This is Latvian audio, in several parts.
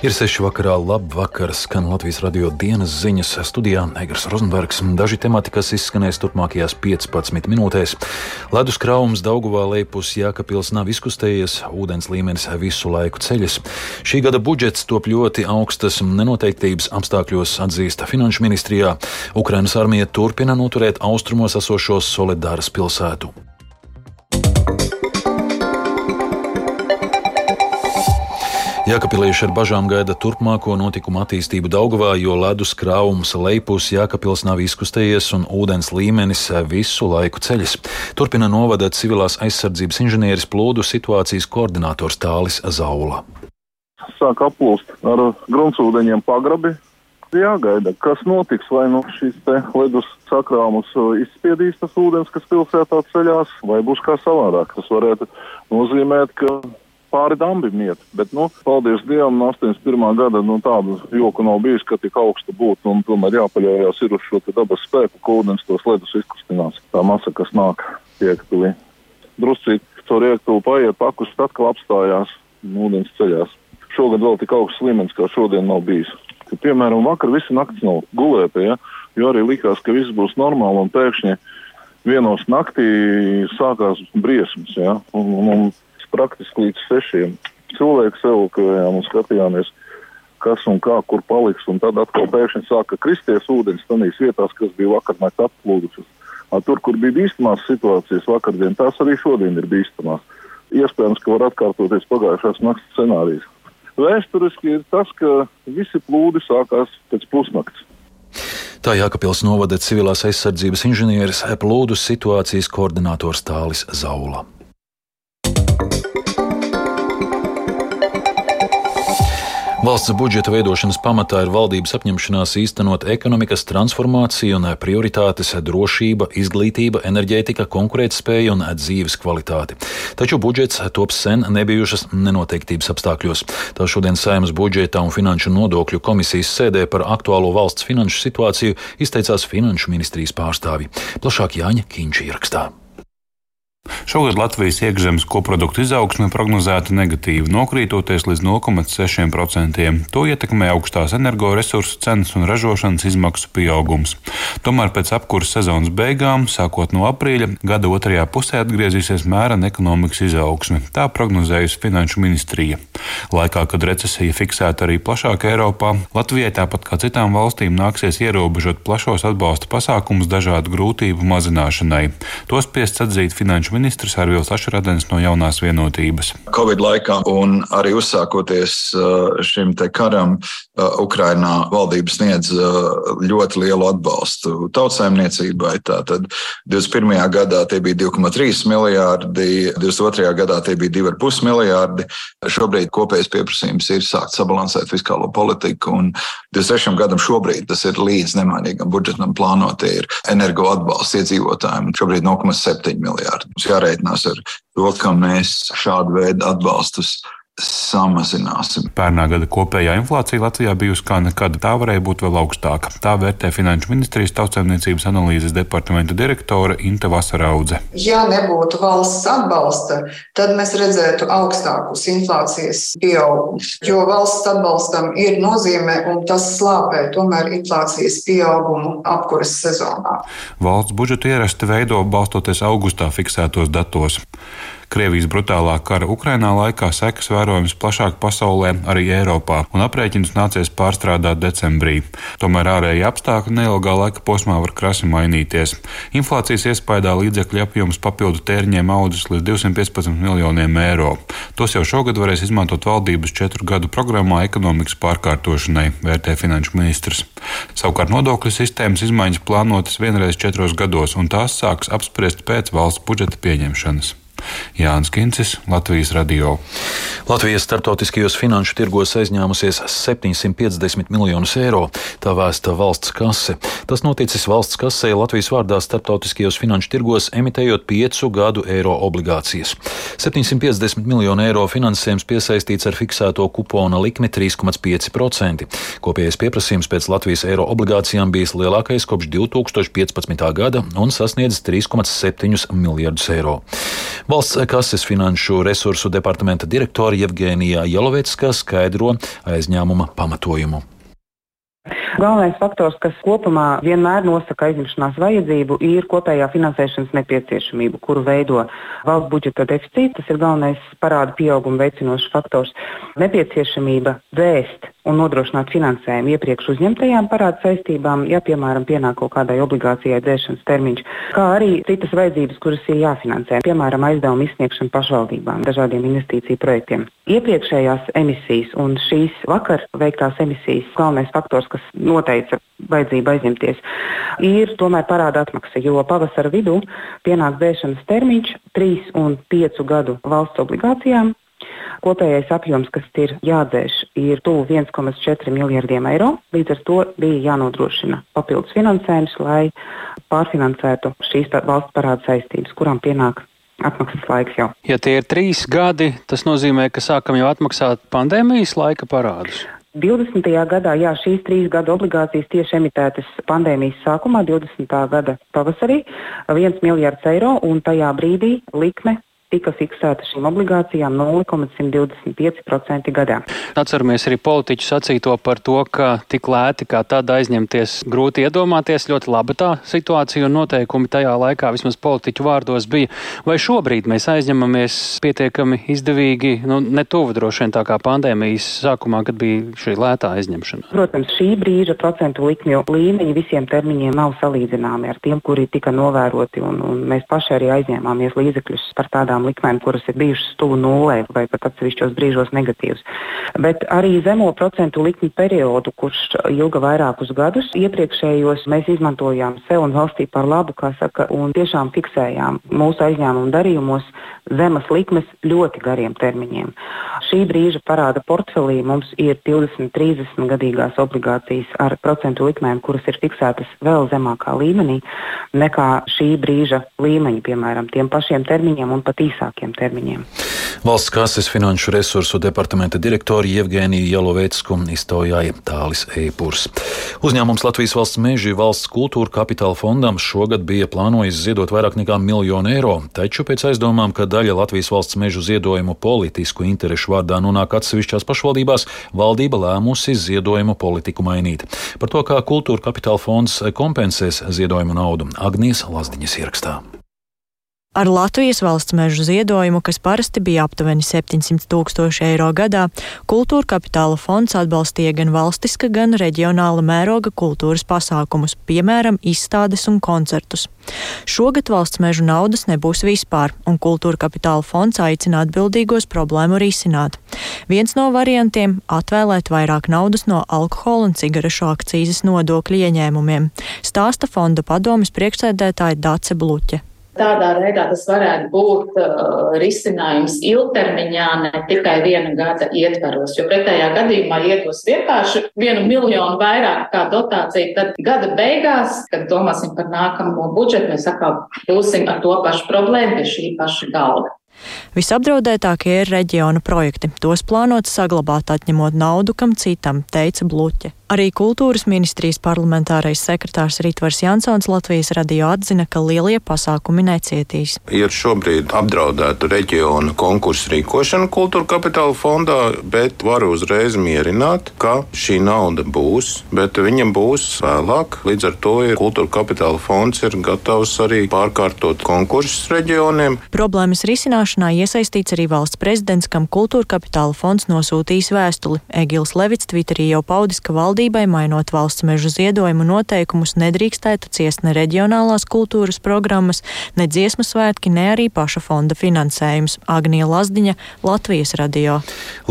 Ir seši vakarā, labi vakar, skan Latvijas radio dienas ziņas studijā Egars Rozenbergs. Daži temati, kas izskanēs turpmākajās 15 minūtēs. Ledus kraums Dauguvā lejpus Jākapils nav izkustējies, ūdens līmenis visu laiku ceļas. Šī gada budžets top ļoti augstas nenoteiktības apstākļos atzīsta Finanšu ministrijā. Ukrainas armija turpina noturēt austrumos esošo Solidāras pilsētu. Jākapilieši ar bažām gaida turpmāko notikumu attīstību Daugavā, jo ledus krāvums lejpus Jākapils nav izkustējies un ūdens līmenis visu laiku ceļas. Turpina novada civilās aizsardzības inženieris plūdu situācijas koordinators Tālis Zaula. Sāk aplūst ar gruntsūdeņiem pagrabi. Jāgaida, kas notiks, vai nu šīs ledus sakrāmus izspiedīs tas ūdens, kas pilsētā ceļās, vai būs kā savādāk. Tas varētu nozīmēt, ka pāri dambim iet. Bet, nu, paldies Dievam, no 81. gada nu, tādu joku nav bijis, ka tik augsta būtu un tomēr jāpaļaujas ir uz šo dabas spēku, ka ūdens tos ledus izkustinās. Tā masa, kas nāk iektuvi. Druscīt caur iektuvi paiet, pakus atkal apstājās un ūdens ceļās. Šogad vēl tik augsts līmenis, kā šodien nav bijis. Ka, piemēram, vakar visi naktis nav gulēta, ja? jo arī likās, ka viss būs normāli un pēkšņi vienos naktī sākās briesmas. Ja? Un, un, un praktiski līdz sešiem. Cilvēki evakuējām un skatījāmies, kas un kā, kur paliks. Tad atkal pēkšņi sāka kristies ūdens tanīs vietās, kas bija vakarnakt atplūdušas. Tur, kur bija bīstamās situācijas vakardien, tās arī šodien ir bīstamās. Iespējams, ka var atkārtoties pagājušās nakts scenārijs. Vēsturiski ir tas, ka visi plūdi sākās pēc pusnakts. Tā Jākapils novada civilās aizsardzības inženieris plūdu situācijas koordinators Tālis Zaula. Valsts budžeta veidošanas pamatā ir valdības apņemšanās īstenot ekonomikas transformāciju un prioritātes - drošība, izglītība, enerģētika, konkurētspēja un dzīves kvalitāte. Taču budžets top sen nebijušas nenoteiktības apstākļos. Tā šodien Saimas budžeta un finanšu nodokļu komisijas sēdē par aktuālo valsts finanšu situāciju izteicās Finanšu ministrijas pārstāvi. Plašāk Jāņa Kīņš ierakstā. Šogad Latvijas iekšzemes koprodukta izaugsme prognozēta negatīvi, nokrītoties līdz 0,6%. To ietekmē augstās energoresursu cenas un ražošanas izmaksu pieaugums. Tomēr pēc apkurses sezonas beigām, sākot no aprīļa, gada otrajā pusē atgriezīsies mērena ekonomikas izaugsme. Tā prognozējusi Finanšu ministrija. Laikā, kad recesija fiksēta arī plašāk Eiropā, Latvijai tāpat kā citām valstīm nāksies ierobežot plašos atbalsta pasākumus dažādu grūtību mazināšanai. Tos spiests atzīt Finanšu finanšu ministrs Arvils Ašradens no jaunās vienotības. Covid laikā un arī uzsākoties uh, šim karam, uh, Ukrainā valdības sniedz uh, ļoti lielu atbalstu tautsājumniecībai. Tātad 21. gadā tie bija 2,3 miljārdi, 22. gadā tie bija 2,5 miljārdi. Šobrīd kopējais pieprasījums ir sākt sabalansēt fiskālo politiku, un 26. gadam šobrīd tas ir līdz nemainīgam budžetam plānotie ir energo atbalsts iedzīvotājiem. Šobrīd 0,7 miljārdi. Mums jārēķinās ar to, ka mēs šādu veidu atbalstus samazināsim. Pērnā gada kopējā inflācija Latvijā bijusi kā nekad. Tā varēja būt vēl augstāka. Tā vērtē Finanšu ministrijas tautsēmniecības analīzes departamenta direktore Inte Vasaraudze. Ja nebūtu valsts atbalsta, tad mēs redzētu augstākus inflācijas pieaugumus, jo valsts atbalstam ir nozīme un tas slāpē tomēr inflācijas pieaugumu apkuras sezonā. Valsts budžetu ierasti veido balstoties augustā fiksētos datos. Krievijas brutālā kara Ukrainā laikā sekas vērojams plašāk pasaulē, arī Eiropā, un aprēķinus nācies pārstrādāt decembrī. Tomēr ārēji apstākļi neilgā laika posmā var krasi mainīties. Inflācijas iespējā līdzekļu apjoms papildu tēriņiem audzis līdz 215 miljoniem eiro. Tos jau šogad varēs izmantot valdības četru gadu programmā ekonomikas pārkārtošanai, vērtē finanšu ministrs. Savukārt nodokļu sistēmas izmaiņas plānotas vienreiz četros gados, un tās sāks apspriest pēc valsts budžeta pieņemšanas. Jānis Kincis, Latvijas radio. Latvijas startautiskajos finanšu tirgos aizņēmusies 750 miljonus eiro. Tā vēsta valsts kase. Tas noticis valsts kasē Latvijas vārdā startautiskajos finanšu tirgos, emitējot piecu gadu eiro obligācijas. 750 miljonu eiro finansējums piesaistīts ar fiksēto kupona likmi 3,5%. Kopējais pieprasījums pēc Latvijas eiro obligācijām bijis lielākais kopš 2015. gada un sasniedzis 3,7 miljardus eiro. Valsts kases finanšu resursu departamenta direktora Jevgēnija Jelovecka skaidro aizņēmuma pamatojumu. Galvenais faktors, kas kopumā vienmēr nosaka aizņemšanās vajadzību, ir kopējā finansēšanas nepieciešamība, kuru veido valsts budžeta deficīts. Tas ir galvenais parāda pieauguma veicinošs faktors. Nepieciešamība vēst un nodrošināt finansējumu iepriekš uzņemtajām parāda saistībām, ja, piemēram, pienāk kaut kādai obligācijai dzēšanas termiņš, kā arī citas vajadzības, kuras ir jāfinansē, piemēram, aizdevuma izsniegšana pašvaldībām, dažādiem investīciju projektiem. Iepriekšējās emisijas un šīs vakar veiktās emisijas galvenais faktors, kas noteica vajadzību aizņemties, ir tomēr parāda atmaksa, jo pavasara vidū pienāk dzēšanas termiņš 3 un 5 gadu valsts obligācijām Kopējais apjoms, kas ir jādzēš, ir tuvu 1,4 miljardiem eiro. Līdz ar to bija jānodrošina papildus finansējums, lai pārfinansētu šīs valsts parāda saistības, kurām pienāk atmaksas laiks jau. Ja tie ir trīs gadi, tas nozīmē, ka sākam jau atmaksāt pandēmijas laika parādus. 20. gadā, jā, šīs trīs gadu obligācijas tieši emitētas pandēmijas sākumā, 20. gada pavasarī, 1 miljards eiro, un tajā brīdī likme tika fiksēta šīm obligācijām 0,125% gadā. Atceramies arī politiķu sacīto par to, ka tik lēti kā tad aizņemties grūti iedomāties. Ļoti laba tā situācija un noteikumi tajā laikā vismaz politiķu vārdos bija. Vai šobrīd mēs aizņemamies pietiekami izdevīgi, nu, ne tuvu droši vien tā kā pandēmijas sākumā, kad bija šī lētā aizņemšana? Protams, šī brīža procentu likmju līmeņi visiem termiņiem nav salīdzināmi ar tiem, kuri tika novēroti, un, un mēs paši arī aizņēmāmies līdzekļus par tādām tādām likmēm, kuras ir bijušas tuvu nulē vai pat atsevišķos brīžos negatīvas. Bet arī zemo procentu likmi periodu, kurš ilga vairākus gadus, iepriekšējos mēs izmantojām sev un valstī par labu, kā saka, un tiešām fiksējām mūsu aizņēmumu darījumos zemes likmes ļoti gariem termiņiem. Šī brīža parāda portfelī mums ir 20, 30 gadīgās obligācijas ar procentu likmēm, kuras ir fiksētas vēl zemākā līmenī nekā šī brīža līmeņi, piemēram, tiem pašiem termiņiem un pat īsākiem termiņiem. Valsts kases finanšu resursu departamenta direktori Jevgēnija Jalovecku iztaujāja Tālis Eipurs. Uzņēmums Latvijas valsts meži valsts kultūra kapitāla fondam šogad bija plānojis ziedot vairāk nekā miljonu eiro, taču pēc aizdomām, ka daļa Latvijas valsts mežu ziedojumu politisku interešu vārdā nonāk atsevišķās pašvaldībās, valdība lēmusi ziedojumu politiku mainīt. Par to, kā kultūra kapitāla fonds kompensēs ziedojumu naudu, Agnijas Lazdiņas ierakstā. Ar Latvijas valsts mežu ziedojumu, kas parasti bija aptuveni 700 tūkstoši eiro gadā, kultūra kapitāla fonds atbalstīja gan valstiska, gan reģionāla mēroga kultūras pasākumus, piemēram, izstādes un koncertus. Šogad valsts mežu naudas nebūs vispār, un kultūra kapitāla fonds aicina atbildīgos problēmu risināt. Viens no variantiem - atvēlēt vairāk naudas no alkohola un cigarešu akcijas nodokļu ieņēmumiem, stāsta fonda padomas priekšsēdētāja Dace Bluķe. Tādā veidā tas varētu būt uh, risinājums ilgtermiņā, ne tikai viena gada ietvaros. Jo pretējā gadījumā ietos vienkārši vienu miljonu vairāk kā dotācija, tad gada beigās, kad domāsim par nākamo budžetu, mēs atkal būsim ar to pašu problēmu pie šī paša galda. Visapdraudētākie ir reģiona projekti. Tos plānots saglabāt, atņemot naudu kam citam, teica Bluķe. Arī kultūras ministrijas parlamentārais sekretārs Ritvars Jansons Latvijas radio atzina, ka lielie pasākumi necietīs. Ir šobrīd apdraudēta reģiona konkursu rīkošana kultūra kapitāla fondā, bet varu uzreiz mierināt, ka šī nauda būs, bet viņa būs vēlāk. Līdz ar to ir kultūra kapitāla fonds ir gatavs arī pārkārtot konkursus reģioniem. Problēmas risināšanā iesaistīts arī valsts prezidents, kam kultūra kapitāla fonds nosūtījis vēstuli. Egils Levits Twitterī jau paudis, ka valdība valdībai, mainot valsts mežu ziedojumu noteikumus, nedrīkstētu ciest ne reģionālās kultūras programmas, ne dziesmu svētki, ne arī paša fonda finansējums. Agnija Lazdiņa, Latvijas radio.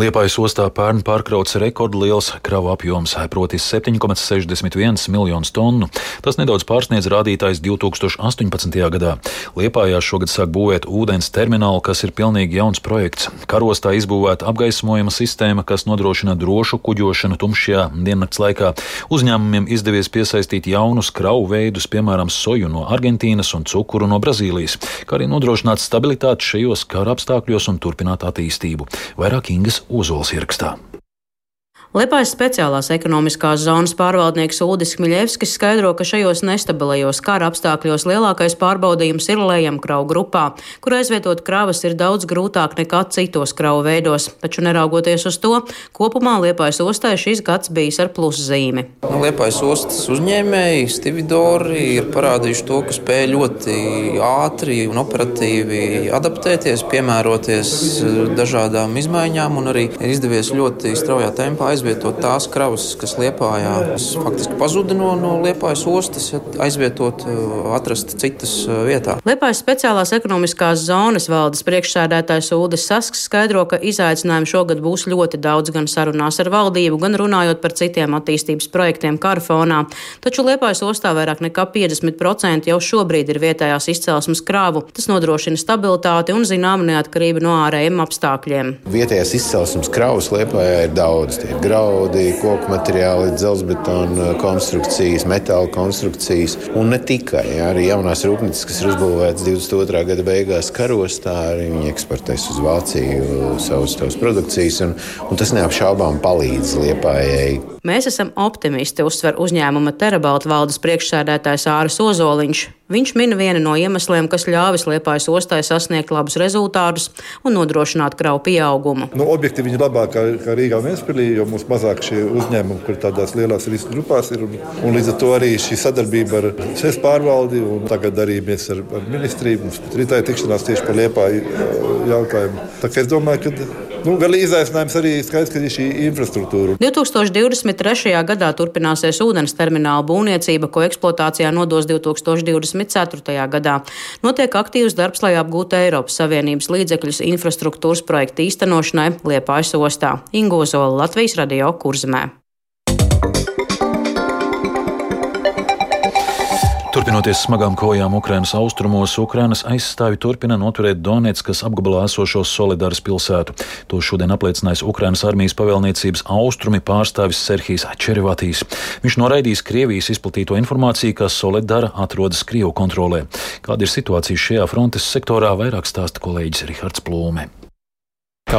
Liepājas ostā pērn pārkrauts rekordliels kravu apjoms, proti 7,61 miljonus tonu. Tas nedaudz pārsniedz rādītājs 2018. gadā. Liepājā šogad sāk būvēt ūdens terminālu, kas ir pilnīgi jauns projekts. Karostā izbūvēta apgaismojuma sistēma, kas nodrošina drošu kuģošanu tumšajā diennakts nakts laikā uzņēmumiem izdevies piesaistīt jaunus kravu veidus, piemēram, soju no Argentīnas un cukuru no Brazīlijas, kā arī nodrošināt stabilitāti šajos kara apstākļos un turpināt attīstību. Vairāk Ingas Ozols ierakstā. Liepājas speciālās ekonomiskās zonas pārvaldnieks Ulris Kmiļevskis skaidro, ka šajos nestabilajos kara apstākļos lielākais pārbaudījums ir lejamkravu grupā, kur aizvietot kravas ir daudz grūtāk nekā citos kravu veidos. Taču neraugoties uz to, kopumā Liepājas ostai šis gads bijis ar pluszīmi. Nu, Liepājas ostas uzņēmēji, stividori ir parādījuši to, ka spēj ļoti ātri un operatīvi adaptēties, piemēroties dažādām izmaiņām un arī ir izdevies ļoti straujā tempā aizvietot aizvietot tās kravas, kas Liepājā faktiski pazuda no, no Liepājas ostas, aizvietot, uh, atrast citas uh, vietā. Liepājas speciālās ekonomiskās zonas valdes priekšsēdētājs Ulris Sasks skaidro, ka izaicinājumi šogad būs ļoti daudz gan sarunās ar valdību, gan runājot par citiem attīstības projektiem kara fonā. Taču Liepājas ostā vairāk nekā 50% jau šobrīd ir vietējās izcelsmes krāvu. Tas nodrošina stabilitāti un zināmu neatkarību no ārējiem apstākļiem. Vietējās izcelsmes kravas Liepājā ir daudz. Tie ir graudi, koku materiāli, dzelzbetona konstrukcijas, metāla konstrukcijas. Un ne tikai. Jā, arī jaunās rūpnīcas, kas ir uzbūvētas 22. gada beigās karostā, arī viņi eksportēs uz Vāciju savus, savus produkcijas. Un, un tas neapšaubām palīdz Liepājai. Mēs esam optimisti, uzsver uzņēmuma Terabalta valdes priekšsēdētājs Āris Ozoliņš. Viņš min vienu no iemesliem, kas ļāvis Liepājas ostai sasniegt labus rezultātus un nodrošināt kravu pieaugumu. Nu, objektīvi viņi labāk kā, kā Rīgā un Ventspilī, jo mums mazāk šie uzņēmumi, kur tādās lielās riska grupās ir. Un, un līdz ar to arī šī sadarbība ar SES pārvaldi un tagad arī mēs ar, ar ministriju. Mums rītā ir tikšanās tieši par Liepāju jautājumu. Tā kā es domāju, ka Nu, vēl izaicinājums arī skaidrs, ka ir šī infrastruktūra. 2023. gadā turpināsies ūdens termināla būvniecība, ko eksploatācijā nodos 2024. gadā. Notiek aktīvs darbs, lai apgūtu Eiropas Savienības līdzekļus infrastruktūras projektu īstenošanai Liepājas ostā. Ingozola Latvijas radio kurzmē. Turpinoties smagām kojām Ukrainas austrumos, Ukrainas aizstāvi turpina noturēt Donetskas apgabalā esošo Solidaras pilsētu. To šodien apliecinājis Ukrainas armijas pavēlniecības austrumi pārstāvis Serhijas Čerivatīs. Viņš noraidījis Krievijas izplatīto informāciju, ka Solidara atrodas Krievu kontrolē. Kāda ir situācija šajā frontes sektorā, vairāk stāsta kolēģis Rihards Plūme.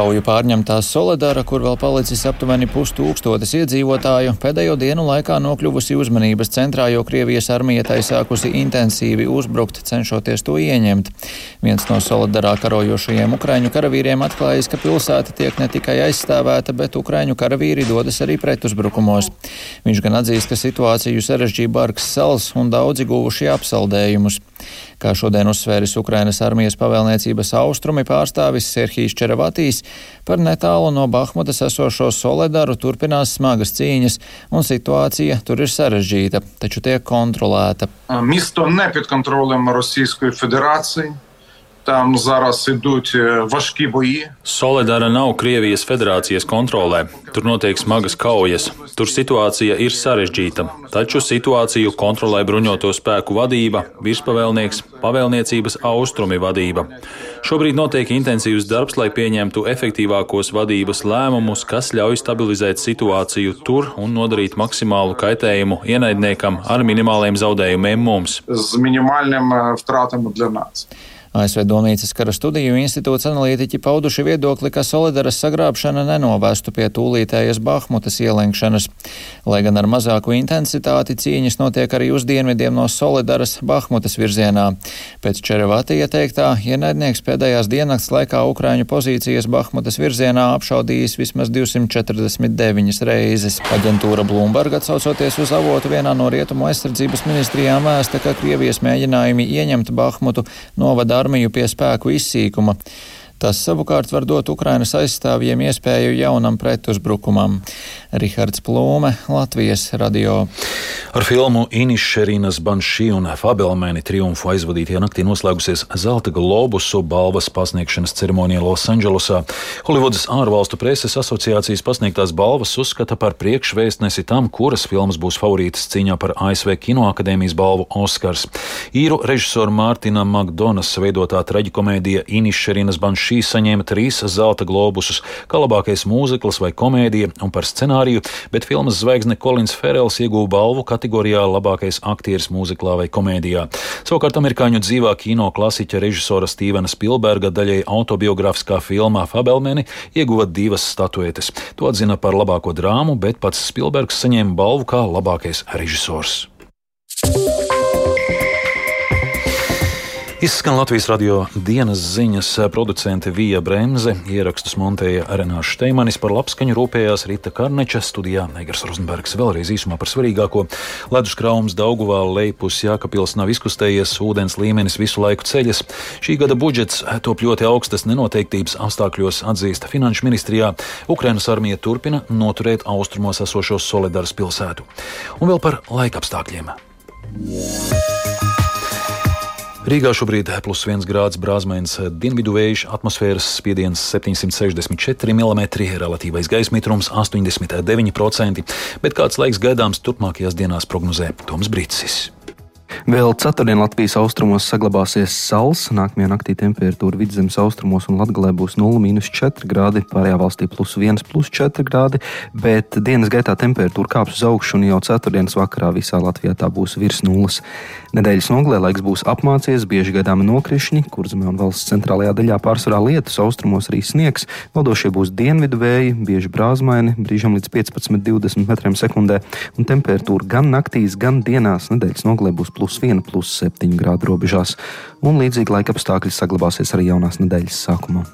Kauju pārņemtā Solidara, kur vēl palicis aptuveni pustūkstotis iedzīvotāju, pēdējo dienu laikā nokļuvusi uzmanības centrā, jo Krievijas armija tai sākusi intensīvi uzbrukt, cenšoties to ieņemt. Viens no Solidarā karojošajiem ukraiņu karavīriem atklājis, ka pilsēta tiek ne tikai aizstāvēta, bet ukraiņu karavīri dodas arī pretuzbrukumos. Viņš gan atzīst, ka situāciju sarežģīja Barks sals un daudzi guvuši apsaldējumus. Kā šodien uzsvēris Ukrainas armijas pavēlniecības austrumi pārstāvis Serhijas Čeravatīs, par netālu no Bahmutas esošo Soledaru turpinās smagas cīņas, un situācija tur ir sarežģīta, taču tiek kontrolēta. Misto nepiet kontrolēm Rosijas Federāciju. Там зараз ідуть важкі бої. Solidara nav Krievijas federācijas kontrolē. Tur notiek smagas kaujas. Tur situācija ir sarežģīta, taču situāciju kontrolē bruņoto spēku vadība, virspavēlnieks, pavēlniecības austrumi vadība. Šobrīd notiek intensīvs darbs, lai pieņemtu efektīvākos vadības lēmumus, kas ļauj stabilizēt situāciju tur un nodarīt maksimālu kaitējumu ienaidniekam ar minimāliem zaudējumiem mums. З мінімальними втратами для нас. ASV Domnīcas kara studiju institūts analītiķi pauduši viedokli, ka Solidaras sagrābšana nenovestu pie tūlītējas Bahmutas ielenkšanas. Lai gan ar mazāku intensitāti cīņas notiek arī uz dienvidiem no Solidaras Bahmutas virzienā. Pēc Čerevatija teiktā, ienaidnieks pēdējās diennakts laikā Ukraiņu pozīcijas Bahmutas virzienā apšaudījis vismaz 249 reizes. Aģentūra Bloomberg atsaucoties uz avotu vienā no rietumu aizsardzības ministrijām vēsta, ka Krievijas mēģinājumi ieņemt Bahmutu novada armiju pie spēku izsīkuma. Tas savukārt var dot Ukrainas aizstāvjiem iespēju jaunam pretuzbrukumam. Rihards Plūme, Latvijas radio. Ar filmu Inišerinas Banšī un Fabelmēni triumfu aizvadītajā naktī noslēgusies Zelta globusu balvas pasniegšanas ceremonija Losandželosā. Holivudas ārvalstu preses asociācijas pasniegtās balvas uzskata par priekšvēstnesi tam, kuras filmas būs favorītas cīņā par ASV Kinoakadēmijas balvu Oskars. Īru režisora Mārtina Makdonas veidotā traģikomēdija Inišerinas Banšī šīs saņēma trīs zelta globusus - kā labākais mūzikls vai komēdija un par scenāriju, bet filmas zvaigzne Kolins Ferels ieguva balvu kategorijā labākais aktieris mūziklā vai komēdijā. Savukārt amerikāņu dzīvā kino klasiķa režisora Stīvena Spilberga daļai autobiogrāfiskā filmā Fabelmeni ieguva divas statuetes. To atzina par labāko drāmu, bet pats Spilbergs saņēma balvu kā labākais režisors. Izskan Latvijas radio dienas ziņas producente Vija Bremse, ierakstus montēja Renāša Steimanis, par labskaņu rūpējās Rita Karneča, studijā Negars Rozenbergs. Vēlreiz īsumā par svarīgāko. Ledus krāums Dauguvā lejpus Jākapils nav izkustējies, ūdens līmenis visu laiku ceļas. Šī gada budžets top ļoti augstas nenoteiktības apstākļos atzīsta Finanšu ministrijā. Ukrainas armija turpina noturēt austrumos esošo Solidaras pilsētu. Un vēl par laika apstākļiem. Yeah. Rīgā šobrīd ir plus 1 grāds brāzmēns dienvidu vējš, atmosfēras spiediens 764 mm, relatīvais gaisa mitrums 89%, bet kāds laiks gaidāms turpmākajās dienās prognozē Toms Brīsis. Vēl ceturtdien Latvijas austrumos saglabāsies sals. Nākamajā naktī temperatūra vidzemes austrumos un Latvijā būs 0,4 grādi, pārējā valstī plus 1,4 grādi, bet dienas gaitā temperatūra kāps uz augšu un jau ceturtdienas vakarā visā Latvijā tā būs virs nulles. Nedēļas nogalē laiks būs apmācies, bieži gaidāmi nokrišņi, kur zemē un valsts centrālajā daļā pārsvarā lietus, austrumos arī sniegs. Valdošie būs dienvidu vēji, bieži brāzmaini, brīžam līdz 15-20 metriem sekundē, un temperatūra gan naktīs, gan dienās nedēļas nogalē būs plus 1, plus 7 grādu robežās, un līdzīgi laika apstākļi saglabāsies arī jaunās nedēļas sākumā.